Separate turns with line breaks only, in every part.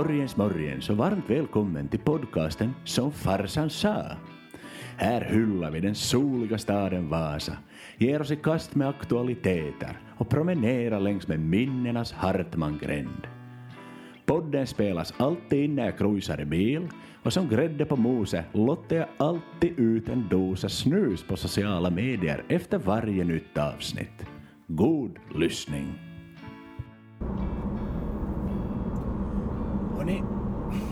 Morgens morgens och varmt välkommen till podcasten Som farsan sa. Här hyllar vi den soliga staden Vasa, ger oss i kast med aktualiteter och promenerar längs med minnenas Hartmangränd. Podden spelas alltid in när jag cruisar i bil och som grädde på moset lottar jag alltid ut en dosa snus på sociala medier efter varje nytt avsnitt. God lyssning!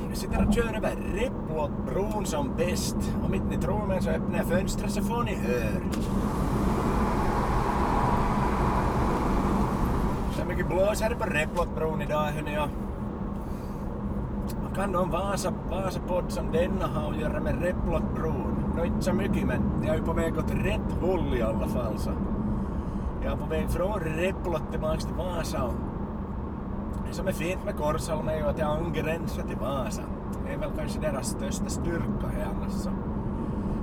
Jag sitter och kör över Repplottbron som bäst. Om inte ni tror mig så öppnar jag fönstret så får ni höra. Så mycket blåser det på Repplottbron idag hörni. Vad kan en Vasa, Vasapodd som denna ha att göra med Repplottbron? Nå inte så mycket men jag är på väg åt rätt håll i alla fall så. Jag är på väg från Repplott tillbaks till Vasa och det som är fint med Korsholm är ju att jag angränsar till Vasa. Det är väl kanske deras största styrka här annars så.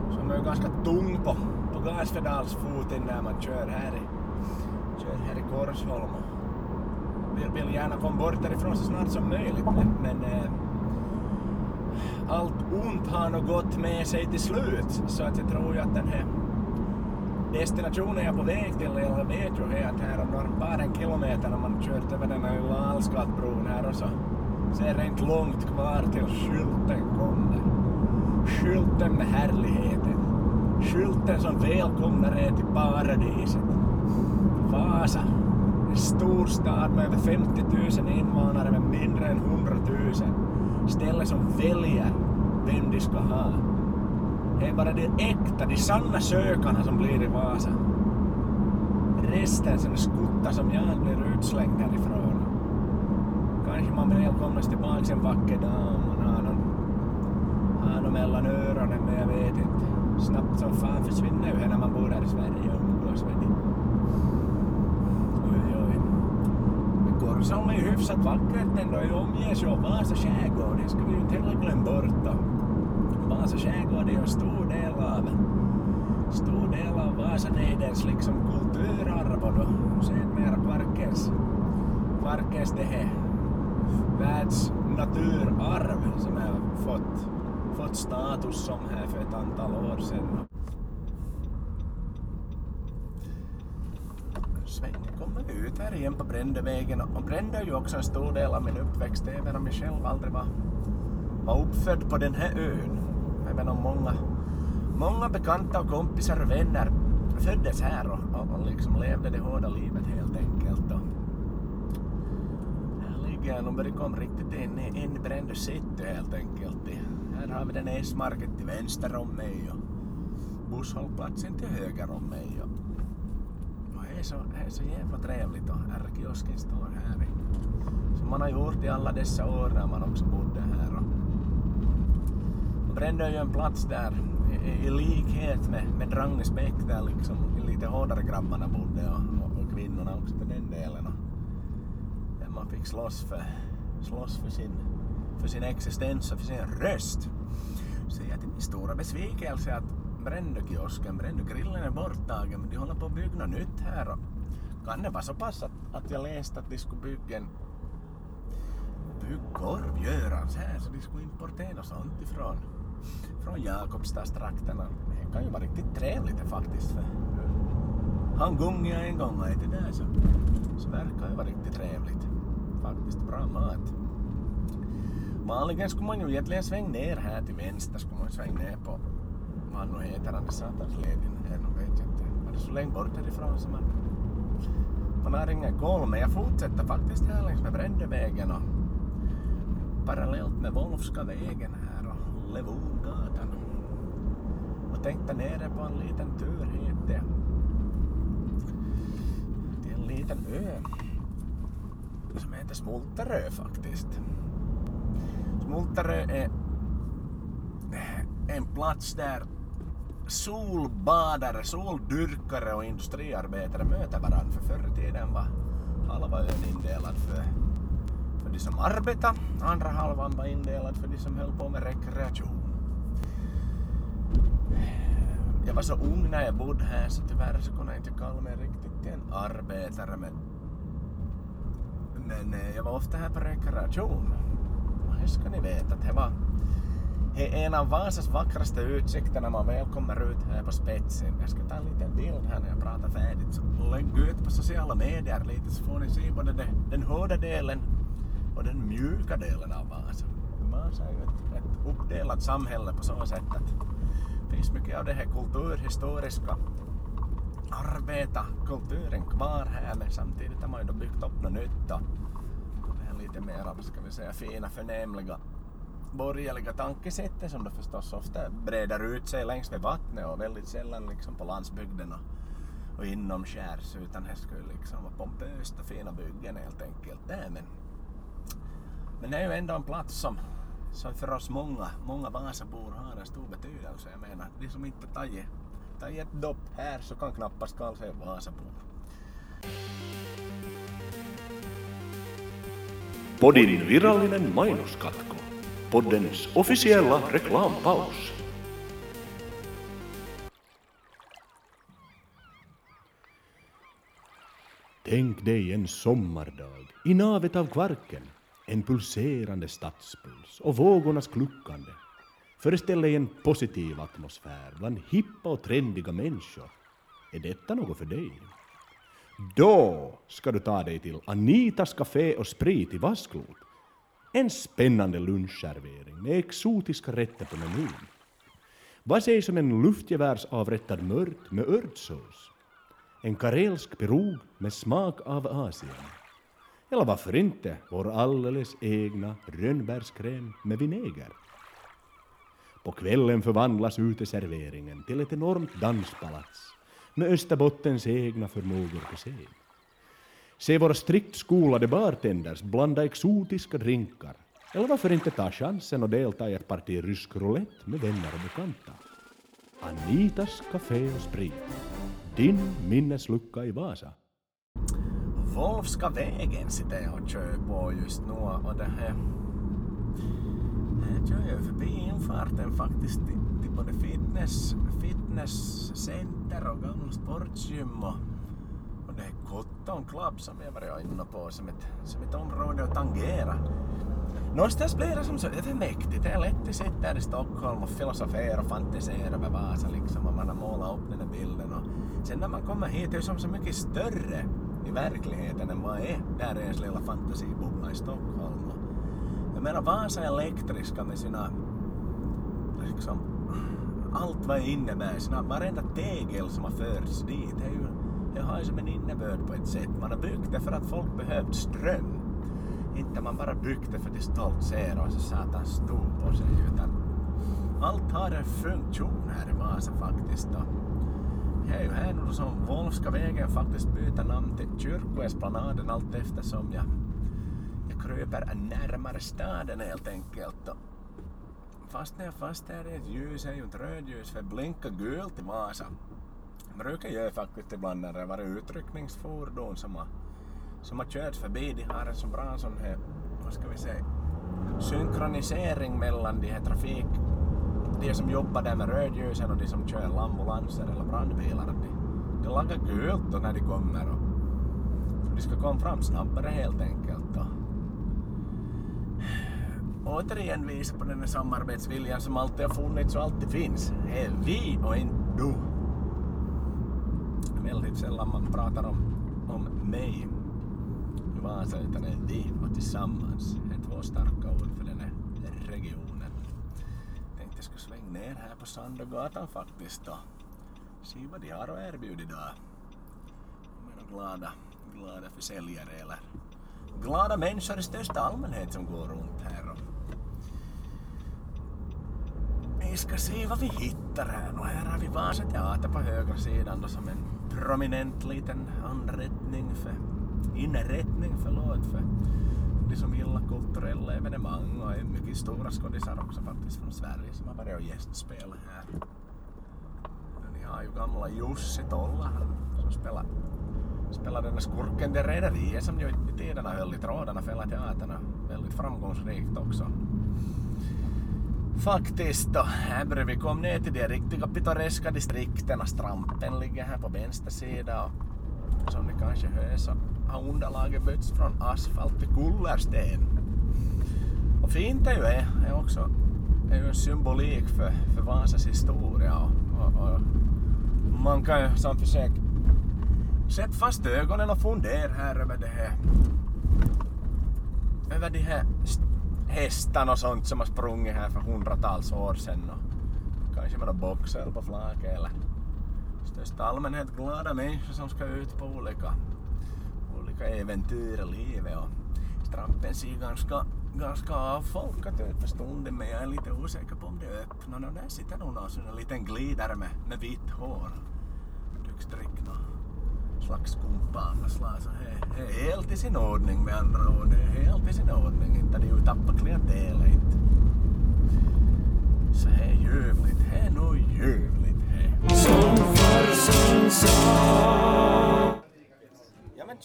Så man är ju ganska tung på, på gaspedalsfoten när man kör här i, kör här i Korsholm. Och vill, vill gärna komma bort därifrån så snart som möjligt men, men eh, allt ont har nog gått med sig till slut så att jag tror ju att den här destinationen jag är på väg till, jag vet ju att här om några bara en kilometer när man kört över den här lilla Alsgatbron här och så, så är det inte långt kvar till skylten kommer. Skylten med härligheten. Skylten som välkomnar er till paradiset. Vasa. En stor stad med över 50 000 invånare med mindre än 100 000. Ställe som väljer vem de ska ha. Det är bara de äkta, de sanna sökarna som blir i Vasa. Resten som skuttar som jag blir utslängd härifrån. Kanske man välkomnas tillbaks en vacker dag om man har någon, har någon mellan öronen men jag vet inte. Snabbt som fan försvinner ju här när man bor här i Sverige och umgås med det. Oj, oj. Men Korsholm är ju hyfsat vackert ändå. Det omges ju av Vasa skärgård. Det ska vi ju inte heller glömma bort. då. Vasa skärgård är ju en stor del av stor del av Vasanejdens liksom kulturarv och då sedermera parkens, parkens det här världsnaturarv som har fått, fått status som här för ett antal år sedan. svängen kommer ut här igen på Brändevägen. Och Brände är ju också en stor del av min uppväxt. Även om jag själv aldrig var, var uppfödd på den här ön även om många, många bekanta och kompisar och vänner föddes här och, och, och liksom levde det hårda livet helt enkelt. Och här ligger jag nog börjar komma riktigt in, i- in i Brändö city helt enkelt. Här har vi den S-market till vänster om mig och busshållplatsen till höger om mig. Och, och det, är så, det är så jävla trevligt och R-kiosken står här. i- Som man har gjort i alla dessa år när man också bodde här brände är ju en plats där i, i likhet med, med Drangesbäck där liksom lite hårdare grabbarna bodde och, och, och kvinnorna också för den delen. Och där man fick slåss för, slåss för, sin, för sin existens och för sin röst. Så jag till min stora besvikelse att Brändökiosken, Brändögrillen är borttagen men de håller på att bygga något nytt här. Och kan det vara så pass att, att jag läste att de skulle bygga en byggkorv så här så de skulle importera sånt ifrån från Jakobstadstrakterna. Det kan ju vara riktigt trevligt det faktiskt för han gungade en gång och ätit där så, så verkar det vara riktigt trevligt. Faktiskt bra mat. Vanligen skulle man ju egentligen svänga ner här till vänster skulle man svänga ner på vad nu heter han, Satansleden här nu vet jag inte. Men det är så länge bort härifrån så man man har ingen koll men jag fortsätter faktiskt här längs med Brändevägen och parallellt med Wolfska vägen här Levongatan. Och tänkte nere på en liten tur hit till, till en liten ö som heter Smulterö faktiskt. Smulterö är en plats där solbadare, soldyrkare och industriarbetare möter varandra. För förr i tiden var halva ön indelad för, för de som arbetade, andra halvan var indelad för de som höll på med rekreation. Jag var så ung när jag bodde här så tyvärr så kunde jag inte kalla mig riktigt till en arbetare men, men eh, jag var ofta här på rekreation. Och det ska ni veta att det var det är en av Vasas vackraste utsikter när man väl kommer ut här på spetsen. Jag ska ta en liten bild här när jag pratar färdigt. Så lägg ut på sociala medier lite så får ni se både den, den hårda delen den mjuka delen av Vasa. Vasa är ju ett, ett uppdelat samhälle på så sätt att det finns mycket av det här kulturhistoriska arbeta kulturen kvar här men samtidigt har man ju då byggt upp något nytt och det här lite mer av, ska vi säga, fina förnämliga borgerliga tankesättet som då förstås ofta breder ut sig längs med vattnet och väldigt sällan liksom på landsbygden och, och inomskärs utan det skulle liksom vara pompöst och fina byggen helt enkelt. Det, men, men det är ju ändå en plats som, som för oss många, många Vasabor har en stor betydelse. Jag menar, de som inte tagit, tagit ett dopp här så kan knappast kalla sig Vasabor.
Podin virallinen mainoskatko. Poddens officiella reklampaus. Tänk dig en sommardag i navet av Kvarken. En pulserande stadspuls och vågornas kluckande. Föreställ dig en positiv atmosfär bland hippa och trendiga människor. Är detta något för dig? Då ska du ta dig till Anitas Café och Sprit i Vasklot. En spännande lunchservering med exotiska rätter på menyn. Vad sägs om en luftgevärsavrättad mört med örtsås? En karelsk pirog med smak av Asien? Eller varför inte vår alldeles egna rönnbärskräm med vinäger? På kvällen förvandlas uteserveringen till ett enormt danspalats med Österbottens egna förmågor på scen. Se våra strikt skolade bartenders blanda exotiska drinkar. Eller varför inte ta chansen och delta i ett parti rysk roulette med vänner och bekanta? Anitas Café och Sprit. Din minneslucka i Vasa.
Wolfska vägen sitter jag och kör på just nu och det här... Jag kör ju förbi infarten faktiskt till, till både fitness, fitnesscenter och gamla sportgym och, och det är Cotton Club som jag varit inne på som ett, som ett område att tangera. Någonstans blir det som så övermäktigt. Det är lätt att sitta här i Stockholm och filosofera och fantisera över Vasa liksom och man har målat upp den där bilden och sen när man kommer hit är det som så mycket större i verkligheten än vad är där ens lilla fantasibubbla i Stockholm. Jag menar Vasa är elektriska med sina liksom allt vad det innebär, sina varenda tegel som har förts dit. Det, är ju, det har ju som en innebörd på ett sätt. Man har byggt det för att folk behövt ström. Inte man bara byggt det för att stoltsera och så satans stor på sig utan allt har en funktion här i Vasa faktiskt. Och jag är ju här nu som Wolfska vägen faktiskt byter namn till Kyrkoesplanaden allt eftersom jag, jag kryper närmare staden helt enkelt. Och fast när jag fast är ett ljus, är ju inte rödljus för blinka gult i Vasa. Brukar jag faktiskt ibland när det varit utryckningsfordon som har, som har kört förbi. De har en så bra sån här, vad ska vi säga, synkronisering mellan de här trafik de som jobbar där med rödljusen och de som kör ambulanser eller brandbilar, de, de lagar gult då när de kommer och de ska komma fram snabbare helt enkelt. Och återigen visa på den här samarbetsviljan som alltid har funnits och alltid finns. Det är vi och inte du. Väldigt sällan man pratar om, om mig i Vasa utan det är vi och tillsammans. Det är två starka ord för den här regionen. Tänkte jag skulle slänga ner här på Sandögatan faktiskt och se vad de har att erbjuda idag. är glada, glada försäljare eller glada människor i största allmänhet som går runt här. Och vi ska se vad vi hittar här. Och här har vi Vasa teater på högra sidan då som en prominent liten anrättning för inrättning, förlåt, för liksom som gillar kulturella evenemang och är mycket stora skådisar också faktiskt från Sverige som har varit och gästspelat här. Ni har ju gamla Jussi Tolla som spelar spelar den där skurken Det Rederiet som ju i tiderna höll i trådarna för hela teatern. Väldigt framgångsrikt också. Faktiskt då, här bredvid vi kom ner till de riktiga pittoreska distrikten. Strampen ligger här på vänster sida och som ni kanske hör så har underlaget bytts från asfalt till kullersten. Och fint är ju det är också är ju en symbolik för, för Vasas historia och, och, och man kan ju som försöka sätta fast ögonen och fundera här över det här över de här hästarna och sånt som har sprungit här för hundratals år sedan och kanske med någon boxel på flaket eller största allmänhet glada människor som ska ut på olika, olika äventyr i livet och Strampen ser ganska, ganska avfolkat ut för stunden men jag är lite osäker på om det öppnar och där sitter nog någon sån liten glidare med, med vitt hår. Tycks dricka slags kumpan slag så det är helt i sin ordning med andra ord. Det är helt i sin ordning, inte de ju tappat klientelet inte. Så det är ljuvligt, det är nog ljuvligt det. Som farsan sa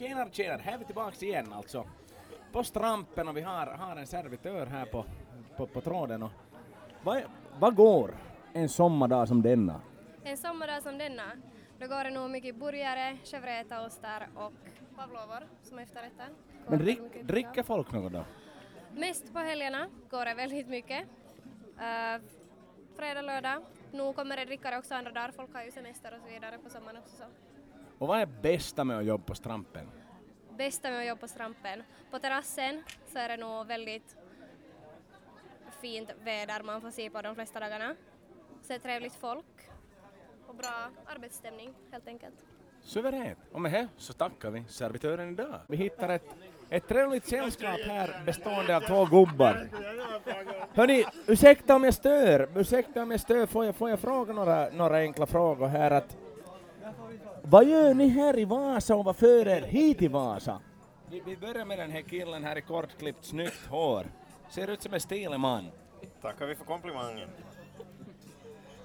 men tjenare tjenare, här är vi tillbaks igen alltså på Strampen och vi har, har en servitör här på, på, på tråden. Och vad, vad går en sommardag som denna?
En sommardag som denna, då går det nog mycket burgare, chevrettaostar och pavlovor som efterrätter.
Men drick, dricker folk något då?
Mest på helgerna går det väldigt mycket. Uh, fredag, lördag. Nu kommer det drickare också andra dagar, folk har ju semester och så vidare på sommaren också. Så.
Och vad är bästa med att jobba på Strampen?
bästa med att jobba på Strampen. På terrassen så är det nog väldigt fint väder man får se på de flesta dagarna. Så är det trevligt folk och bra arbetsstämning helt enkelt.
Suveränt! Och med det så tackar vi servitören idag. Vi hittar ett, ett trevligt sällskap här bestående av två gubbar. Hörni, ursäkta om jag stör, ursäkta om jag stör, får jag, får jag fråga några, några enkla frågor här att vad gör ni här i Vasa och vad för er hit till Vasa? Vi, vi börjar med den här killen här i kortklippt, snyggt hår. Ser ut som en stilig man.
Tackar vi för komplimangen.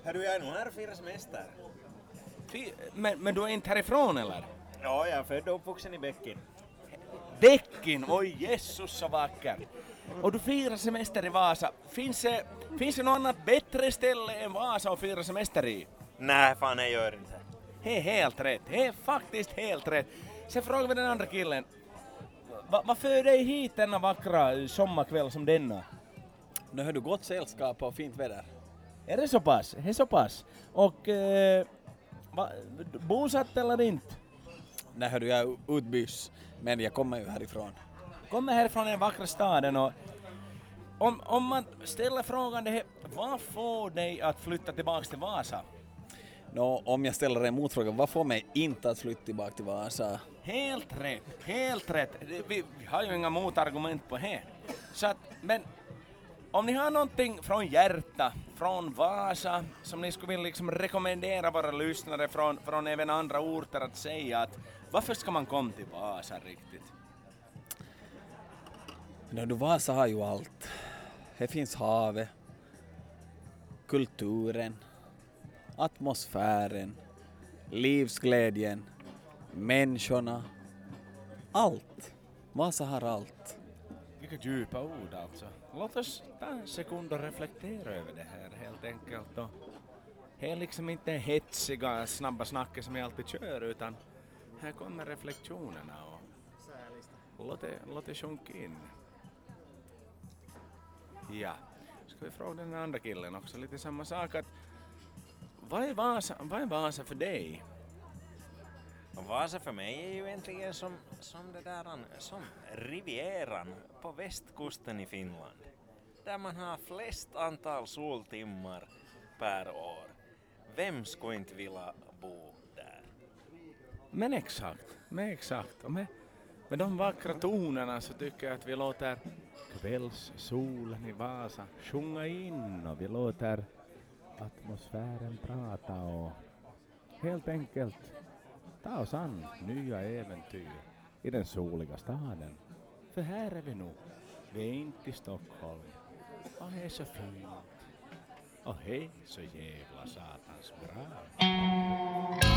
Hörru, jag är nog här och firar semester.
Men, men du är inte härifrån eller?
Ja, jag är född och uppvuxen i Bäckin.
Bäckin, oj Jesus så vacker! Och du firar semester i Vasa. Finns det, finns det något annat bättre ställe än Vasa att fira semester i?
Nej, fan det gör inte.
Det är helt rätt, det är faktiskt helt rätt. Sen frågar vi den andra killen. Va, vad för dig hit denna vackra sommarkväll som denna?
Nu har du gott sällskap och fint väder.
Är det så pass? Det är så pass? Och eh, va, bosatt eller inte?
Nej hördu, jag är utbys, men jag kommer ju härifrån.
Kommer härifrån den vackra staden och om, om man ställer frågan det här, vad får dig att flytta tillbaks till Vasa?
Nå, om jag ställer en motfråga, vad får mig inte att flytta tillbaka till Vasa?
Helt rätt, helt rätt. Vi, vi har ju inga motargument på det. Så att, men om ni har någonting från hjärta, från Vasa, som ni skulle vilja liksom rekommendera våra lyssnare från, från även andra orter att säga att varför ska man komma till Vasa riktigt?
Nå, du Vasa har ju allt. Här finns havet, kulturen, atmosfären, livsglädjen, människorna, allt. Vasa har allt.
Vilka djupa ord alltså. Låt oss ta en sekund och reflektera över det här helt enkelt. Och det är liksom inte hetsiga, snabba snacket som jag alltid kör utan här kommer reflektionerna och låt det, låt det sjunka in. Ja, ska vi fråga den andra killen också lite samma sak att vad är Vasa, vad är Vasa för dig?
Vasa för mig är ju egentligen som, som det där, som Rivieran på västkusten i Finland. Där man har flest antal soltimmar per år. Vem skulle inte vilja bo där?
Men exakt, men exakt. Och med, med de vackra tonerna så tycker jag att vi låter kvällssolen i Vasa sjunga in och vi låter atmosfären prata och helt enkelt ta oss an nya äventyr i den soliga staden. För här är vi nu. Vi är inte i Stockholm. Och det är så fint. Och det är så jävla satans bra.